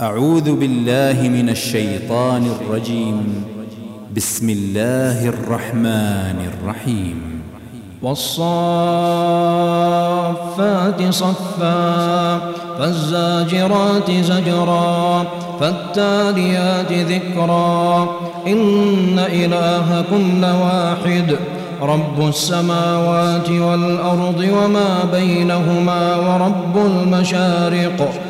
أعوذ بالله من الشيطان الرجيم. بسم الله الرحمن الرحيم. والصافات صفا فالزاجرات زجرا فالتاليات ذكرا. إن إلهكم لواحد رب السماوات والأرض وما بينهما ورب المشارق.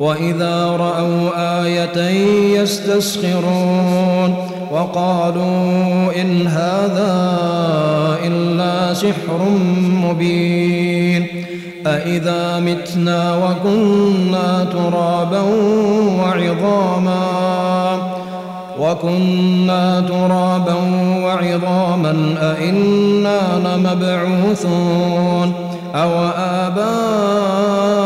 وإذا رأوا آية يستسخرون وقالوا إن هذا إلا سحر مبين أإذا متنا وكنا ترابا وعظاما وكنا ترابا وعظاما أئنا لمبعوثون أو آباؤنا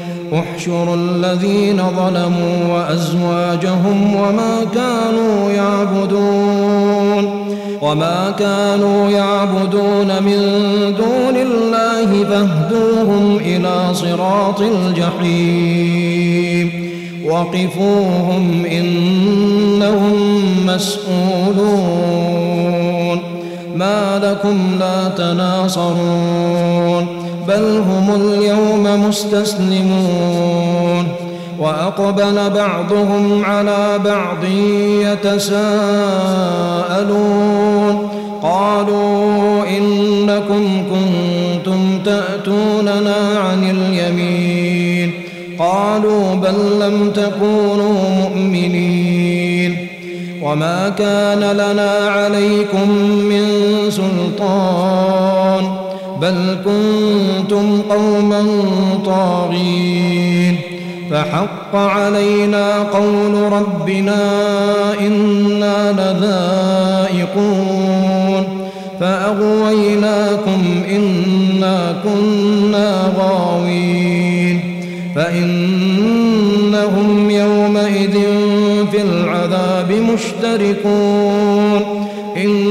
احشروا الذين ظلموا وأزواجهم وما كانوا يعبدون وما كانوا يعبدون من دون الله فاهدوهم إلى صراط الجحيم. وقفوهم إنهم مسؤولون. ما لكم لا تناصرون. بل هم اليوم مستسلمون وأقبل بعضهم على بعض يتساءلون قالوا إنكم كنتم تأتوننا عن اليمين قالوا بل لم تكونوا مؤمنين وما كان لنا عليكم من سلطان بل كنتم قوما طاغين فحق علينا قول ربنا إنا لذائقون فأغويناكم إنا كنا غاوين فإنهم يومئذ في العذاب مشتركون إنا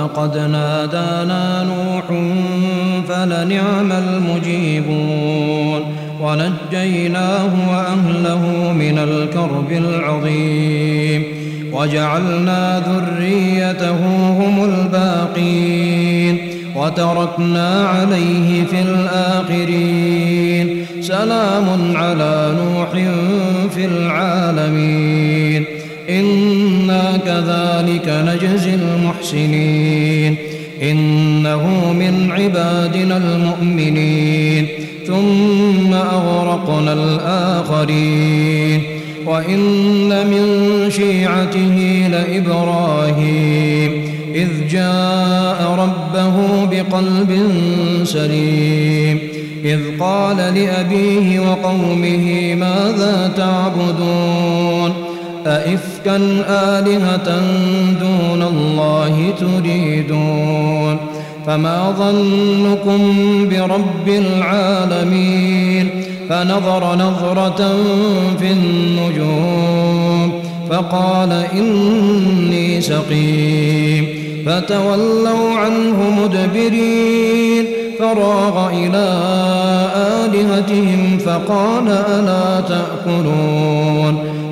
ولقد نادانا نوح فلنعم المجيبون ونجيناه وأهله من الكرب العظيم وجعلنا ذريته هم الباقين وتركنا عليه في الآخرين سلام على نوح في العالمين كذلك نجزي المحسنين. إنه من عبادنا المؤمنين. ثم أغرقنا الآخرين. وإن من شيعته لإبراهيم. إذ جاء ربه بقلب سليم. إذ قال لأبيه وقومه ماذا تعبدون؟ أئفكا آلهة دون الله تريدون؟ فما ظنكم برب العالمين؟ فنظر نظرة في النجوم فقال إني سقيم. فتولوا عنه مدبرين فراغ إلى آلهتهم فقال ألا تأكلون؟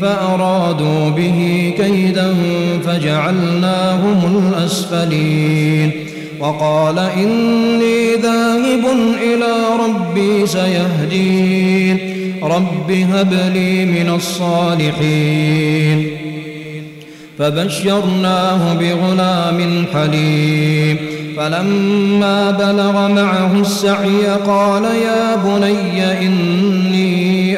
فأرادوا به كيدا فجعلناهم الأسفلين. وقال إني ذاهب إلى ربي سيهدين. رب هب لي من الصالحين. فبشرناه بغلام حليم. فلما بلغ معه السعي قال يا بني إني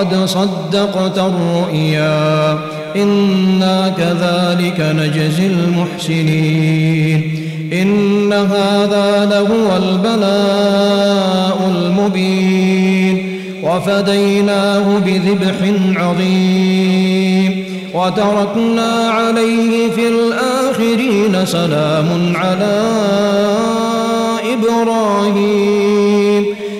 قد صدقت الرؤيا. إنا كذلك نجزي المحسنين. إن هذا لهو البلاء المبين. وفديناه بذبح عظيم. وتركنا عليه في الآخرين سلام على إبراهيم.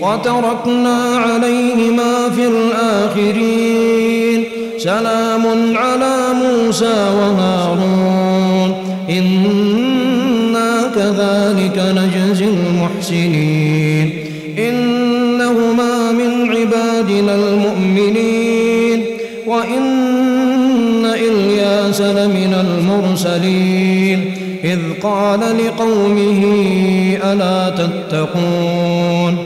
وتركنا عليهما في الآخرين. سلام على موسى وهارون. إنا كذلك نجزي المحسنين. إنهما من عبادنا المؤمنين. وإن إلياس لمن المرسلين. إذ قال لقومه ألا تتقون.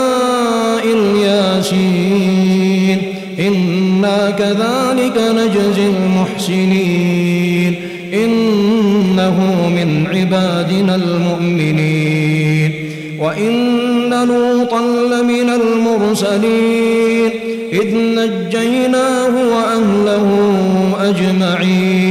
الياسين إنا كذلك نجزي المحسنين. إنه من عبادنا المؤمنين. وإن لوطا لمن المرسلين. إذ نجيناه وأهله أجمعين.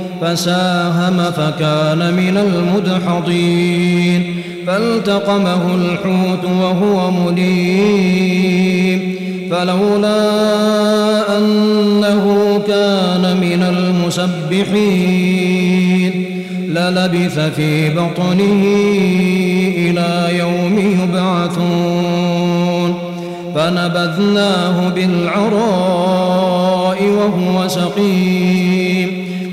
فساهم فكان من المدحضين. فالتقمه الحوت وهو مليم. فلولا أنه كان من المسبحين للبث في بطنه إلى يوم يبعثون. فنبذناه بالعراء وهو سقيم.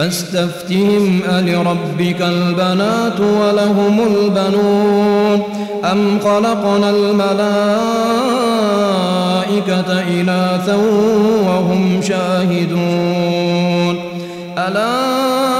فاستفتهم ألربك البنات ولهم البنون؟ أم خلقنا الملائكة إناثا وهم شاهدون؟ ألا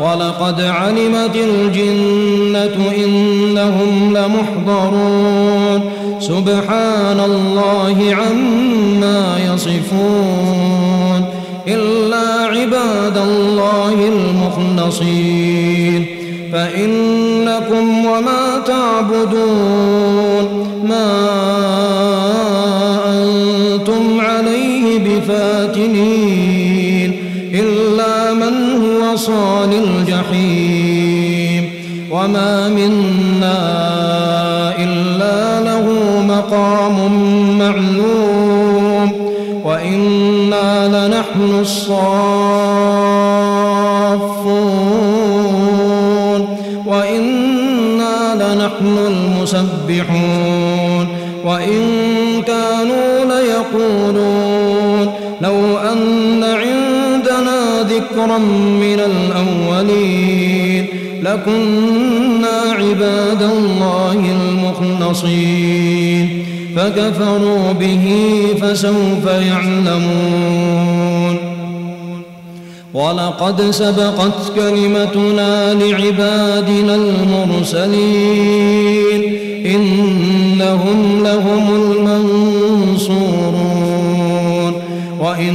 ولقد علمت الجنة إنهم لمحضرون سبحان الله عما يصفون إلا عباد الله المخلصين فإنكم وما تعبدون ما أنتم عليه بفاتنين إلا من هو صال الجحيم وما منا إلا له مقام معلوم. وإنا لنحن الصافون. وإنا لنحن المسبحون. وإن كانوا ليقولون. لو أن عندنا ذكرا من الأولين. لكنا عباد الله المخلصين. فكفروا به فسوف يعلمون. ولقد سبقت كلمتنا لعبادنا المرسلين. إنهم لهم المنصورون. وإن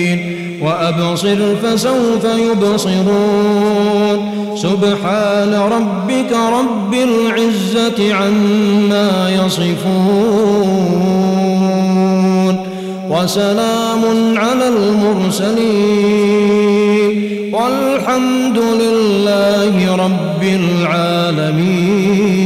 وأبصر فسوف يبصرون. سبحان ربك رب العزة عما يصفون. وسلام على المرسلين. والحمد لله رب العالمين.